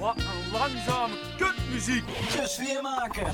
Wat een langzame kutmuziek. Dus sfeer maken.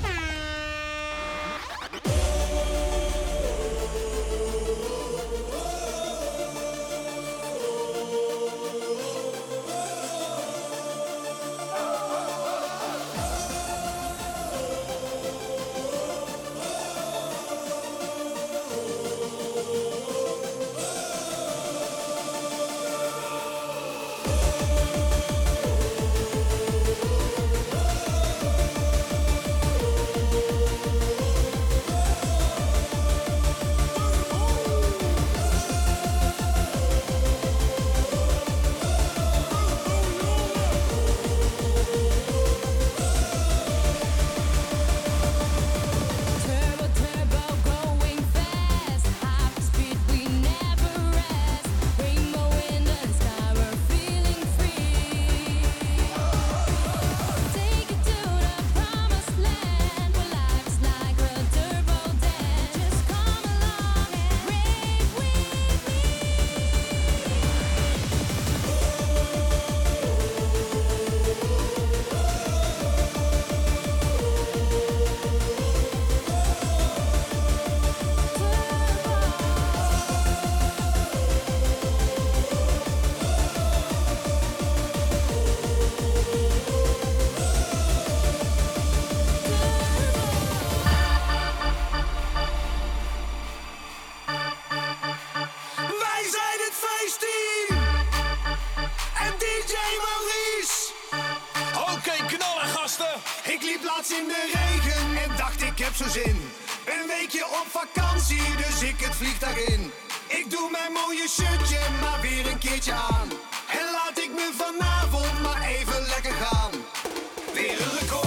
in de regen en dacht ik heb zo zin. Een weekje op vakantie, dus ik het vliegtuig in. Ik doe mijn mooie shirtje maar weer een keertje aan. En laat ik me vanavond maar even lekker gaan. Weer een record.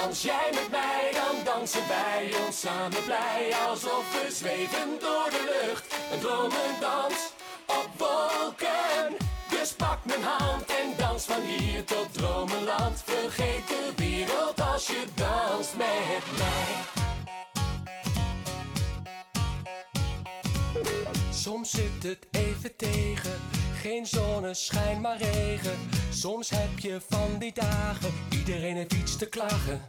Dans jij met mij, dan dansen wij ons samen blij. Alsof we zweven door de lucht. Een dromendans op wolken. Dus pak mijn hand en dans van hier tot dromenland. Vergeet de wereld als je danst met mij. Soms zit het even tegen, geen zonneschijn, maar regen. Soms heb je van die dagen, iedereen heeft iets te klagen.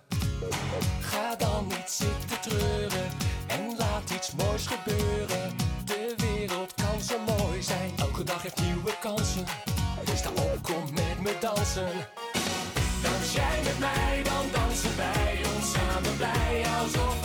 Ga dan niet zitten treuren en laat iets moois gebeuren. De wereld kan zo mooi zijn, elke dag heeft nieuwe kansen. Dus daarom kom met me dansen. Dans jij met mij, dan dansen wij ons samen blij alsof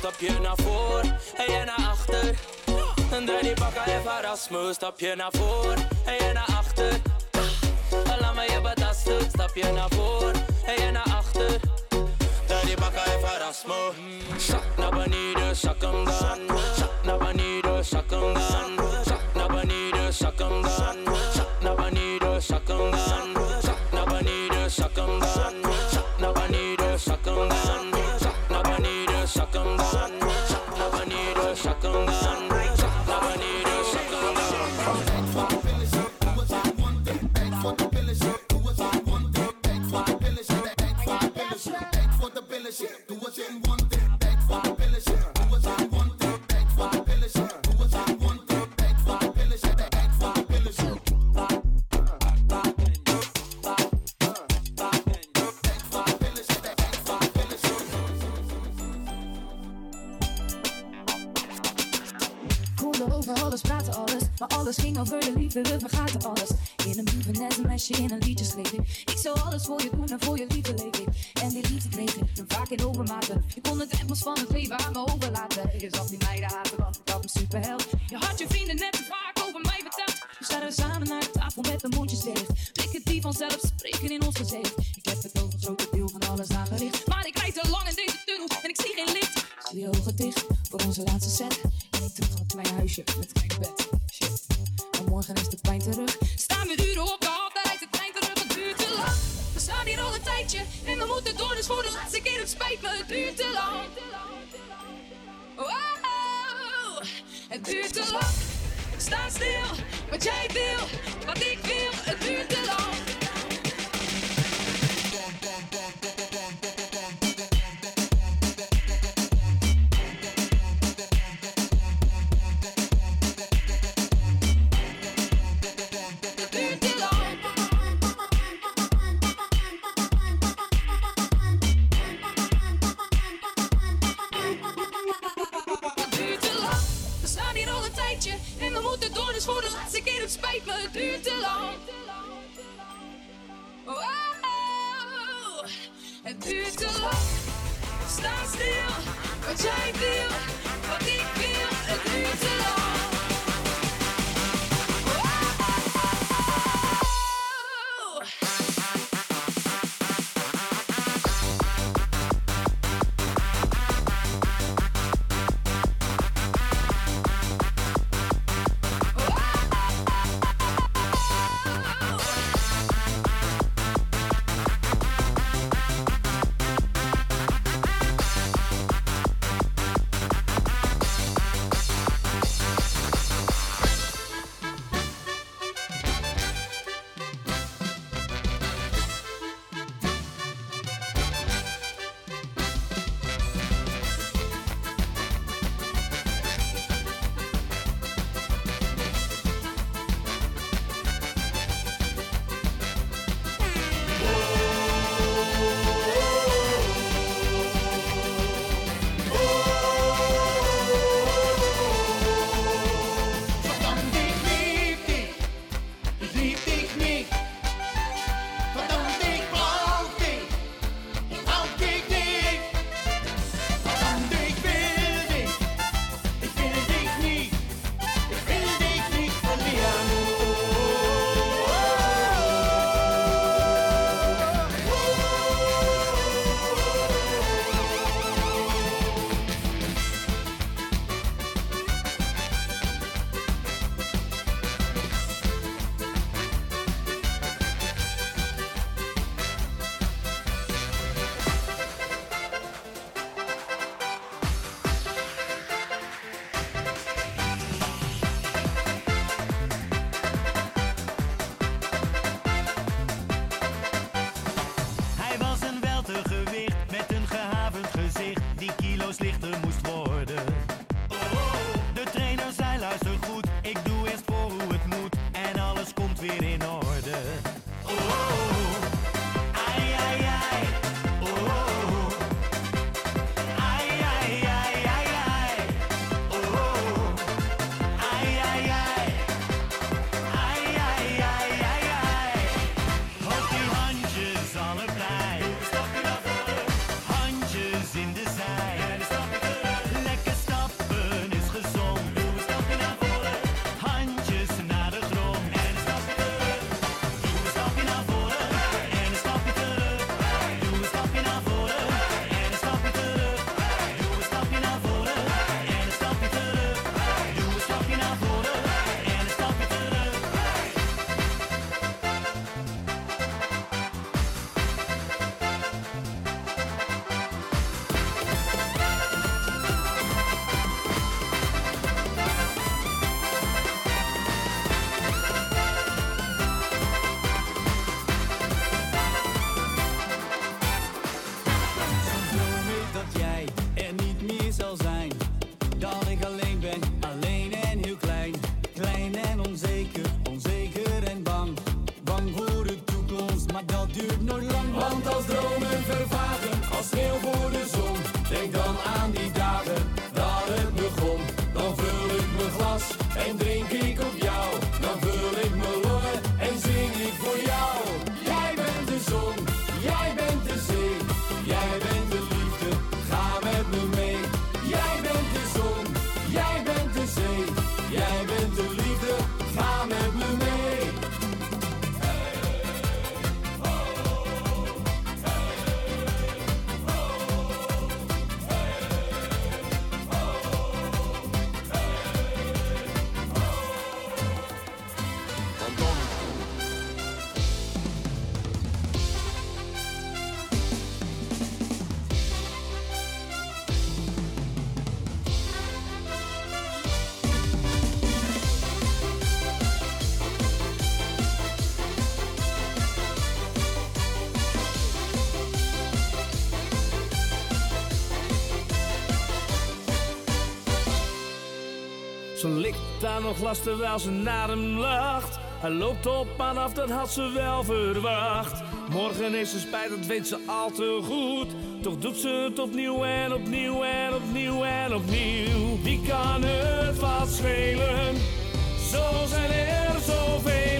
Stap je naar voren en je naar achter. En draai die bakka even Rasmus. Stap je naar voren en je naar achter. Laat me je betasten. Stap je naar voren en je naar achter. Draai die bakka even Rasmus. Zak naar beneden, zak hem dan. terug. We gaan nog last terwijl ze naar hem lacht. Hij loopt op maar af, dat had ze wel verwacht. Morgen is ze spijt, dat weet ze al te goed. Toch doet ze het opnieuw en opnieuw en opnieuw en opnieuw. Wie kan het wat schelen? Zo zijn er zoveel.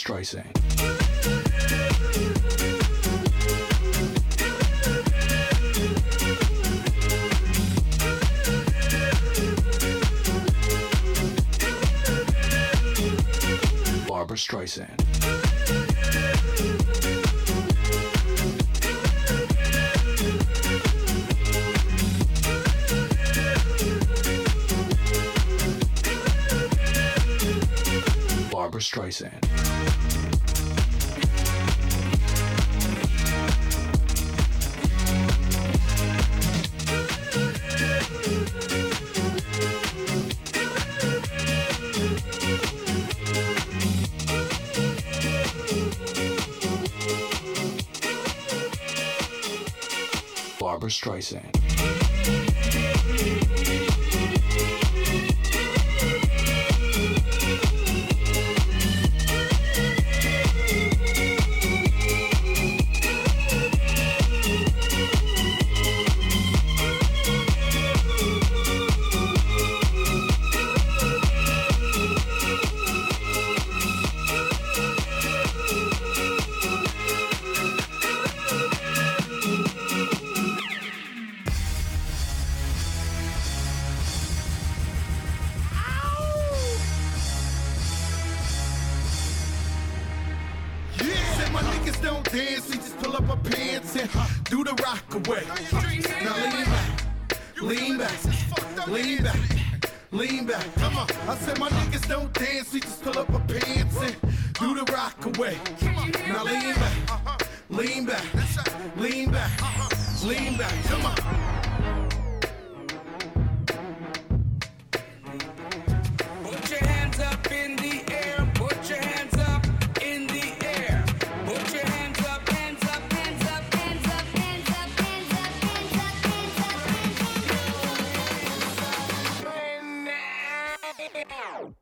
Streisand. Streisand. Barbara Streisand. Ow!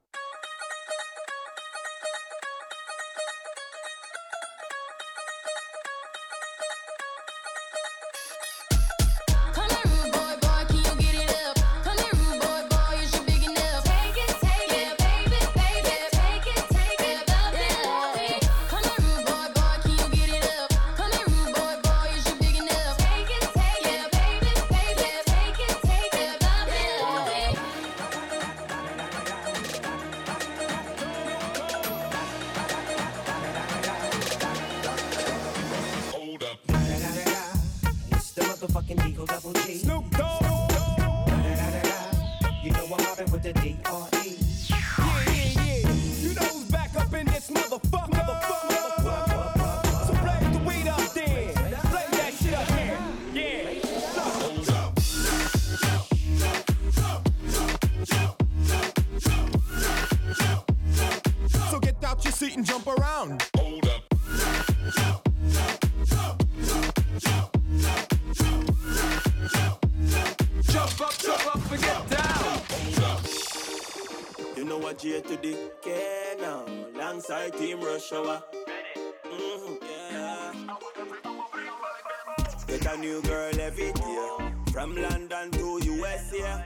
a new girl every day. From London to USA.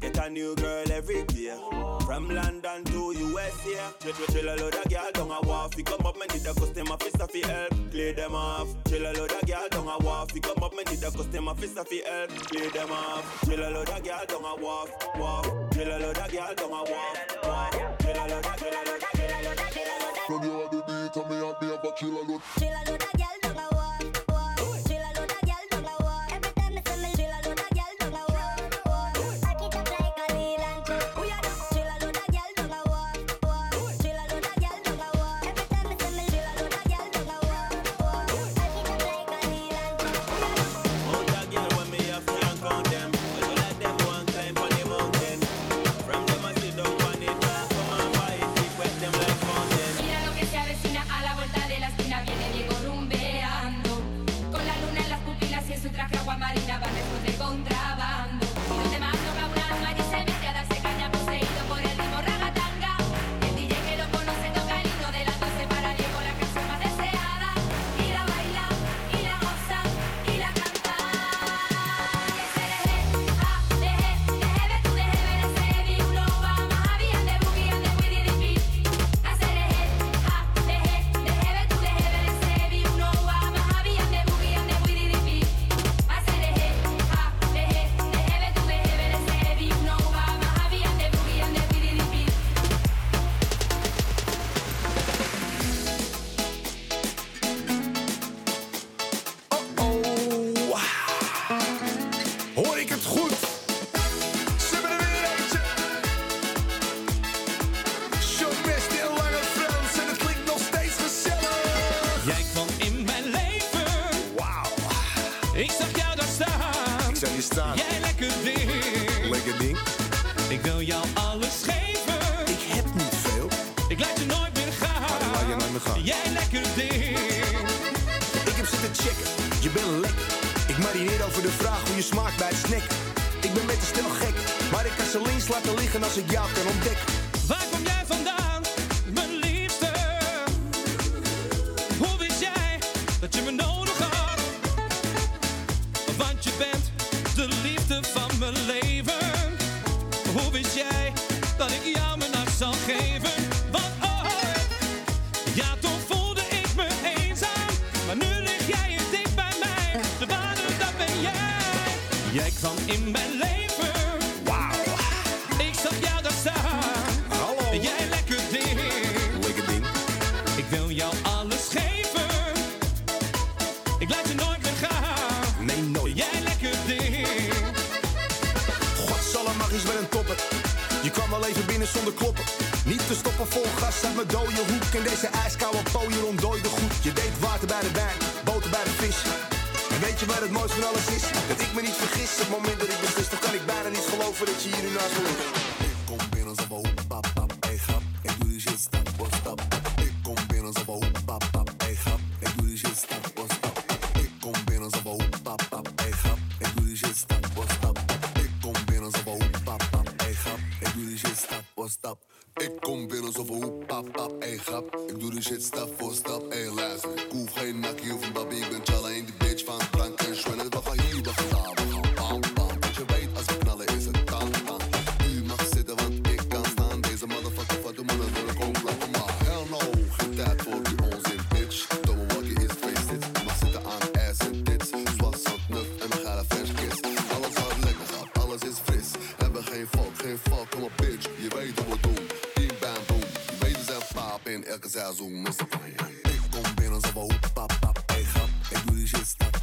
Get a new girl every day. From London to USA. Chill chill, chill a load of girl down a wharf. We come up, me need a custom officer fi help. Play them off. Chill a load of girl down a wharf. We come up, me need a custom officer fi help. Play them off. Chill a load of girl down a wharf. Wharf. Chill a load of girl down a wharf. Wharf. Chill a load of, chill a load of, chill a load of, chill a load of. From you all the day, tell me I'm there, but chill a load. Chill a load. Vaseline slaat te liggen als ik jou kan ontdekken. Waar kom jij van? in deze ijskoude pooier ontdooide goed. Je deed water bij de wijn, boter bij de vis. Weet je waar het mooiste van alles is? Lekker zij zo'n massa. Ik kom binnen, ze wou hop, pap, pap, ik hap.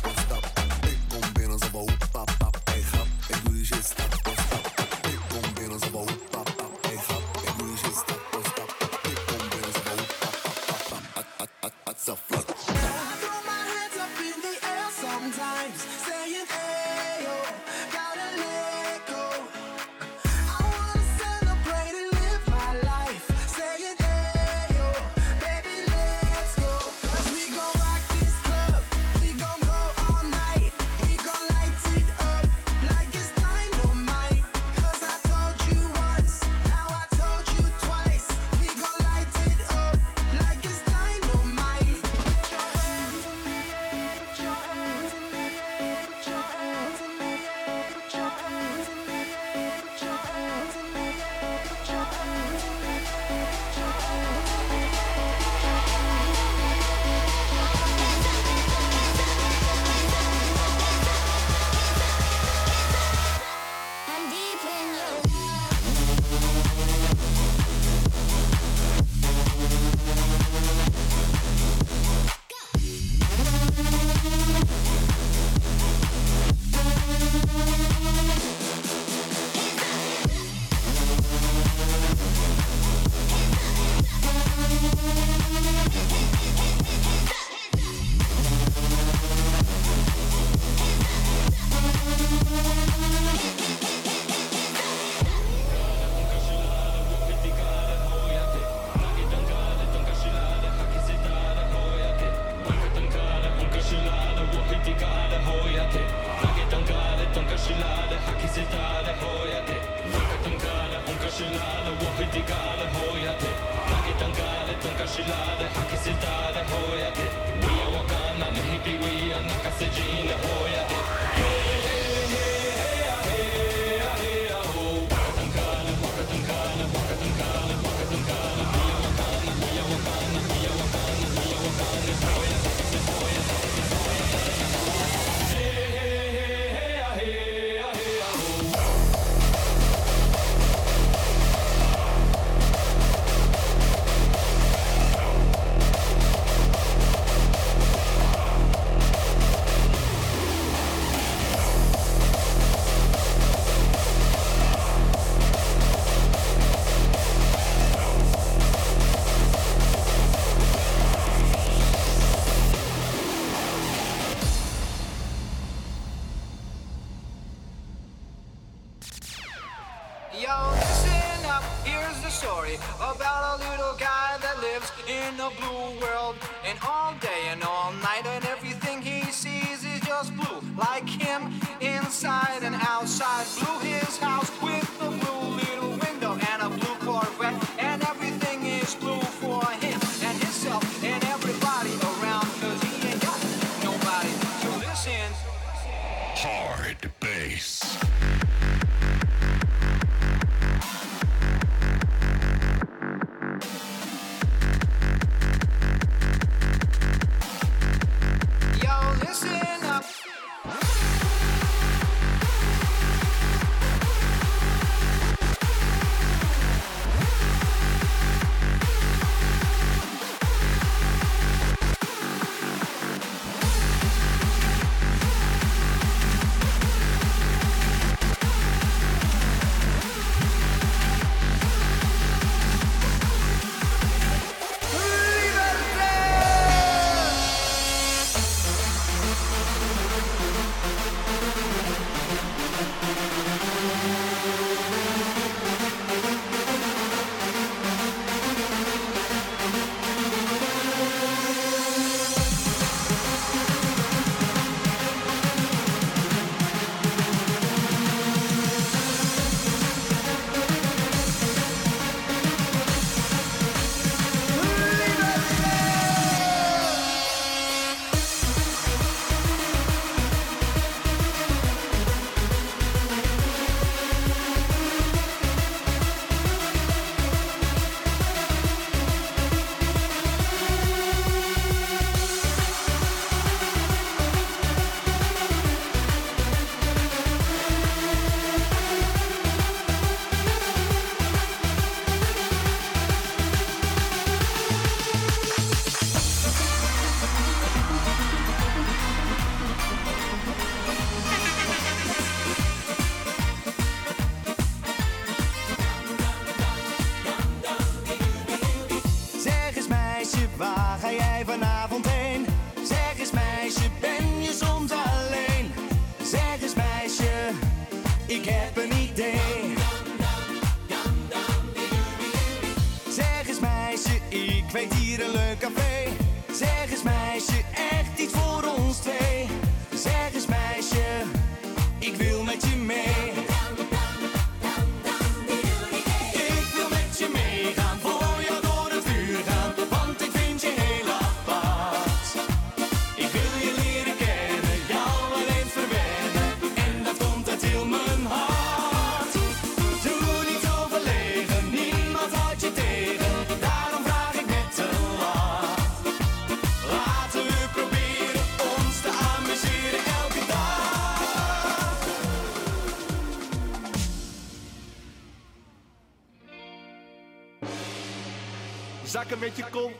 Digitale, hoja det. Plagget angale, tankar skylade, hacka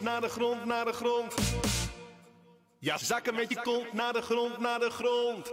naar de grond, naar de grond. Ja, zakken met je kont, naar de grond, naar de grond.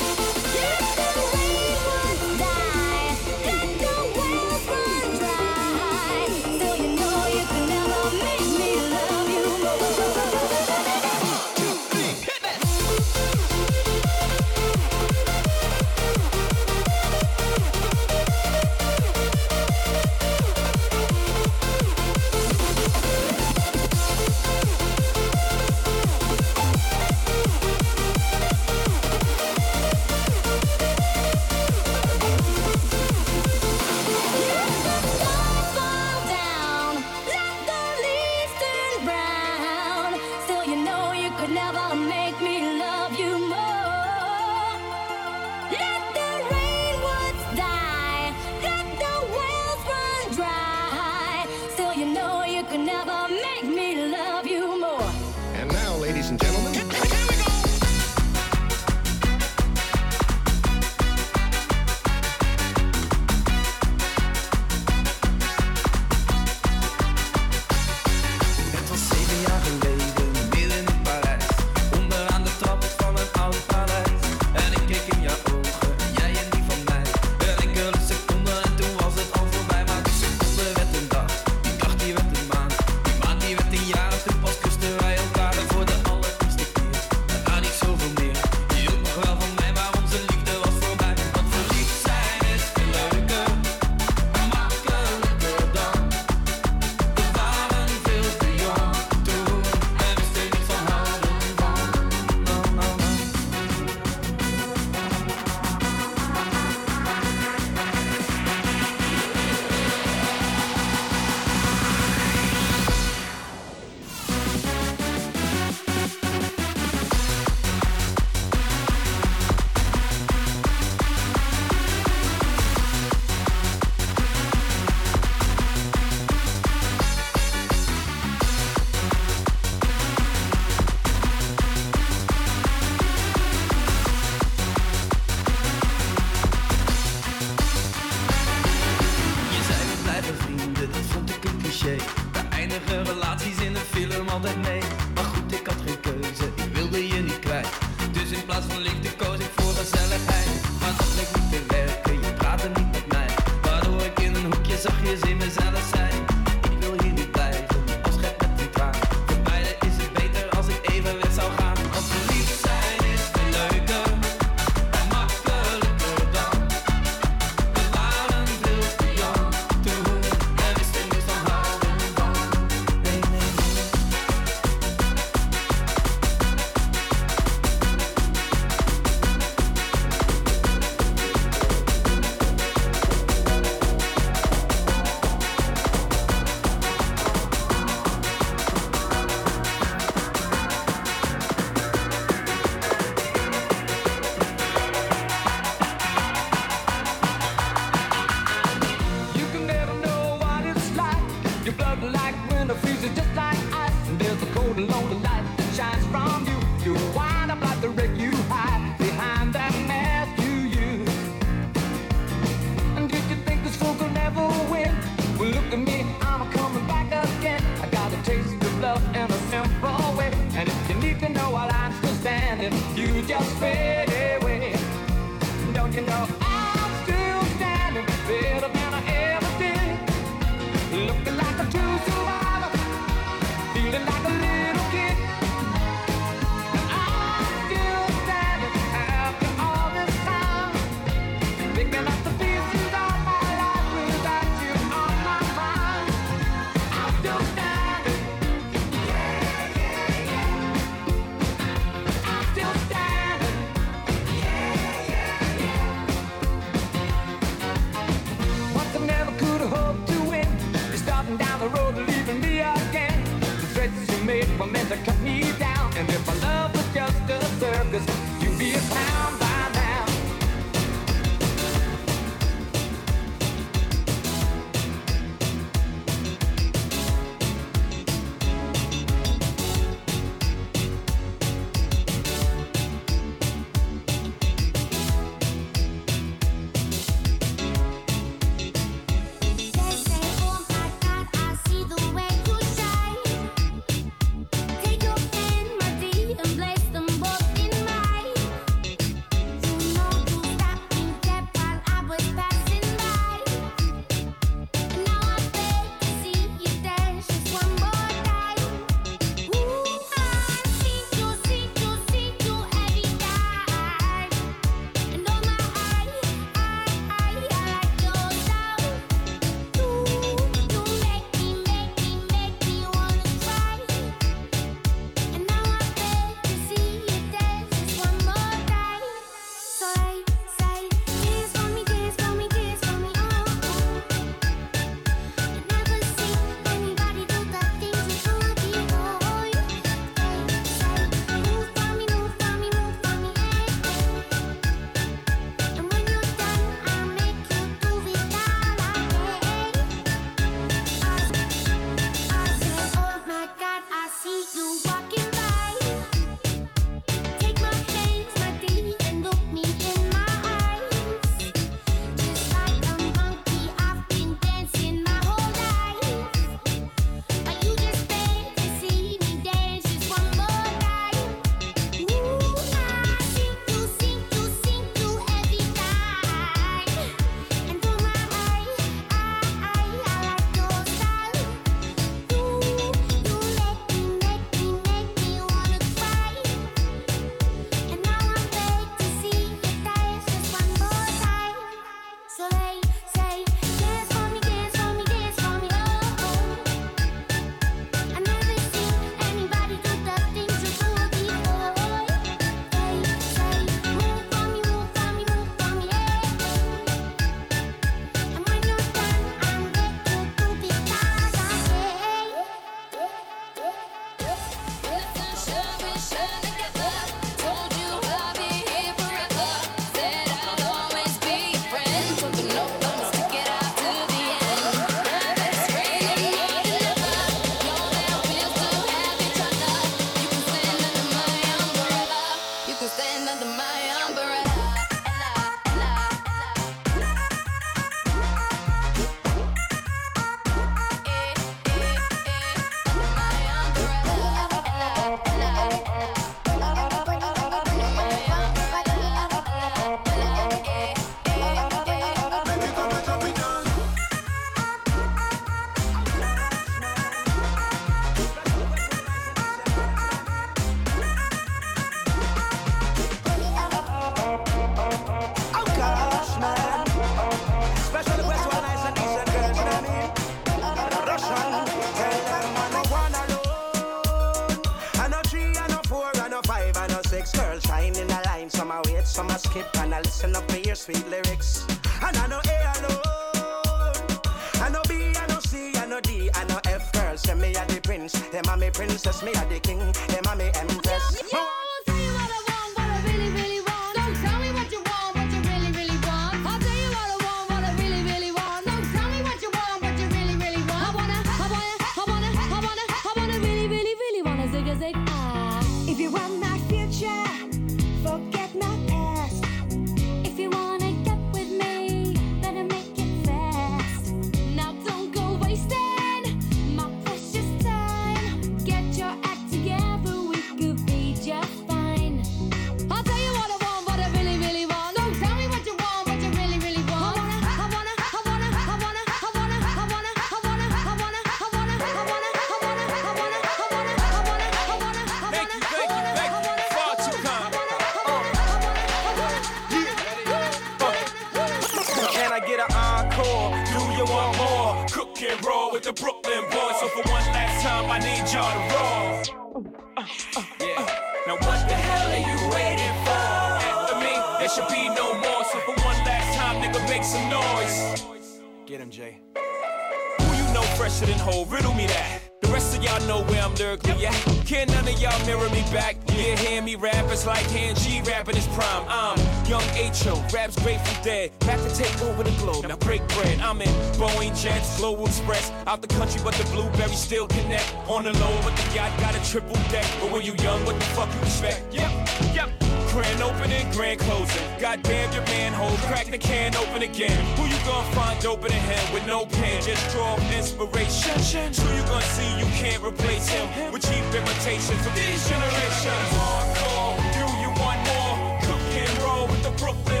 Riddle me that. The rest of y'all know where I'm lyrically at. Can none of y'all mirror me back? Yeah, hear me rap, it's like hand G rapping his prime. I'm young H.O., raps Grateful Dead. Back to take over the globe, now break bread. I'm in Boeing Jets, Global Express. Out the country, but the blueberries still connect. On the low, but the yacht got a triple deck. But when you young, what the fuck you expect? Yep, yep. Grand opening, grand closing. Goddamn your manhole, crack the can open again. Who you gonna find open in him with no pen? Just draw inspiration. Who you gonna see you can't replace him with cheap imitations from these generations? Hardcore, do you want more? Cook and roll with the Brooklyn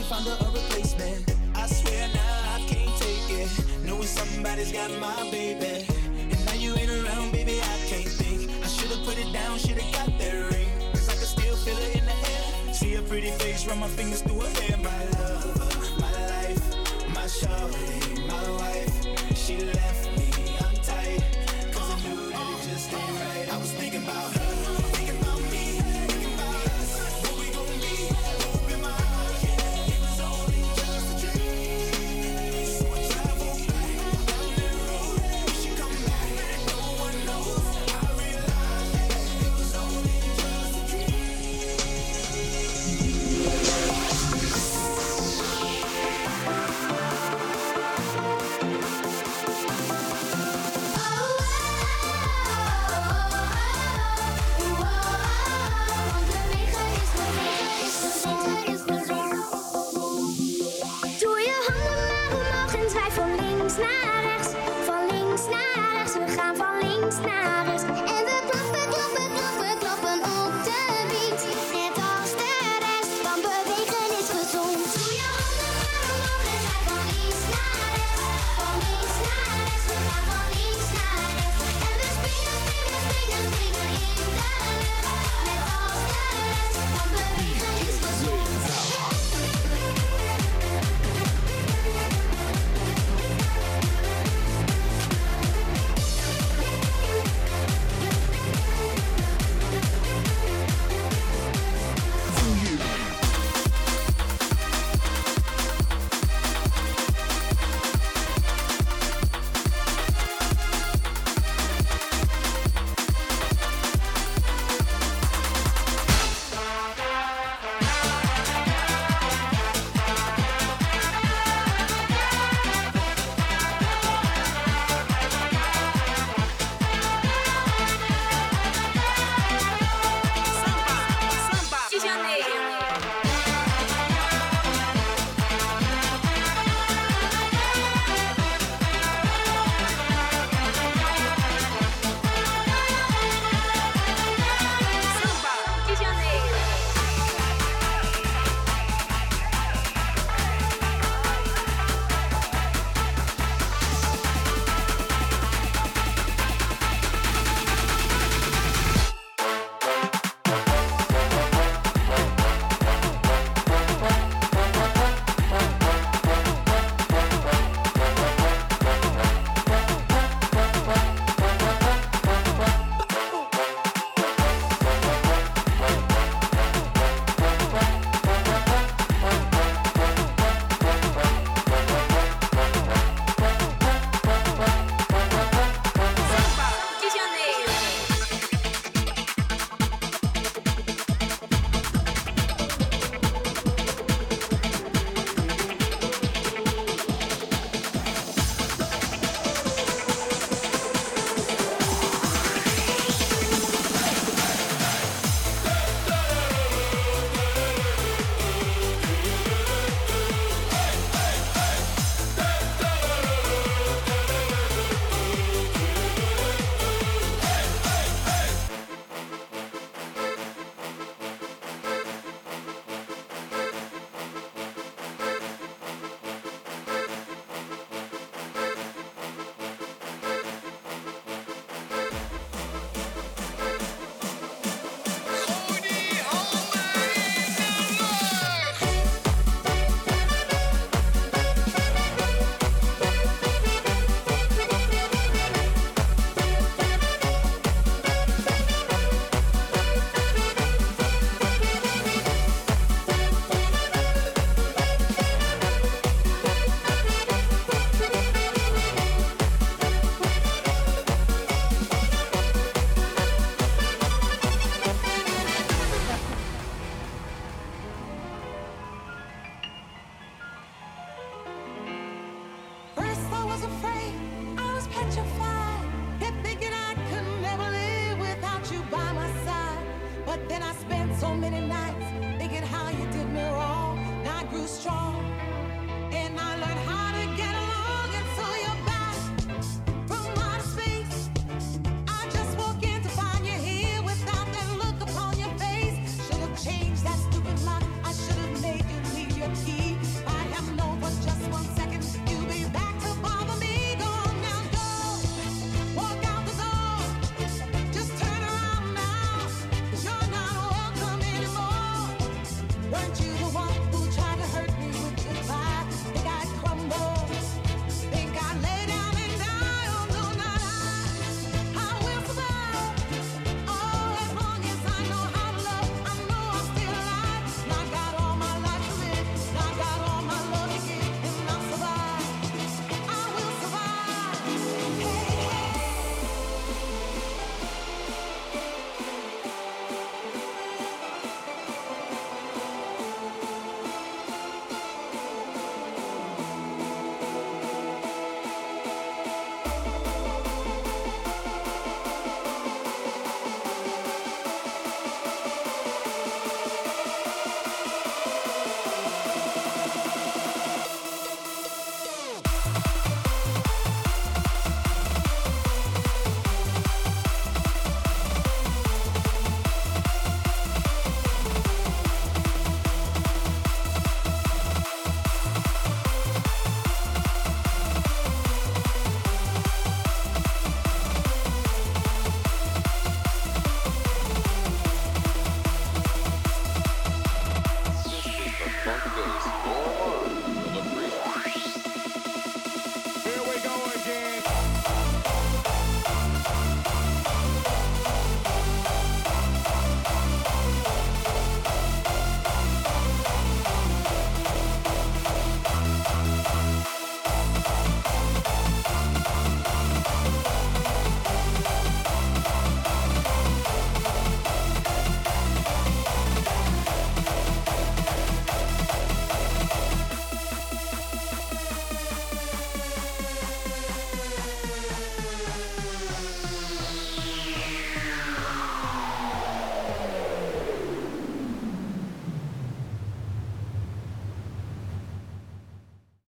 she found her a replacement. I swear now I can't take it. Knowing somebody's got my baby. And now you ain't around, baby, I can't think. I should've put it down, should've got that ring. Cause I can still feel it in the air. See a pretty face, run my fingers through her hair. My love, my life, my shawty,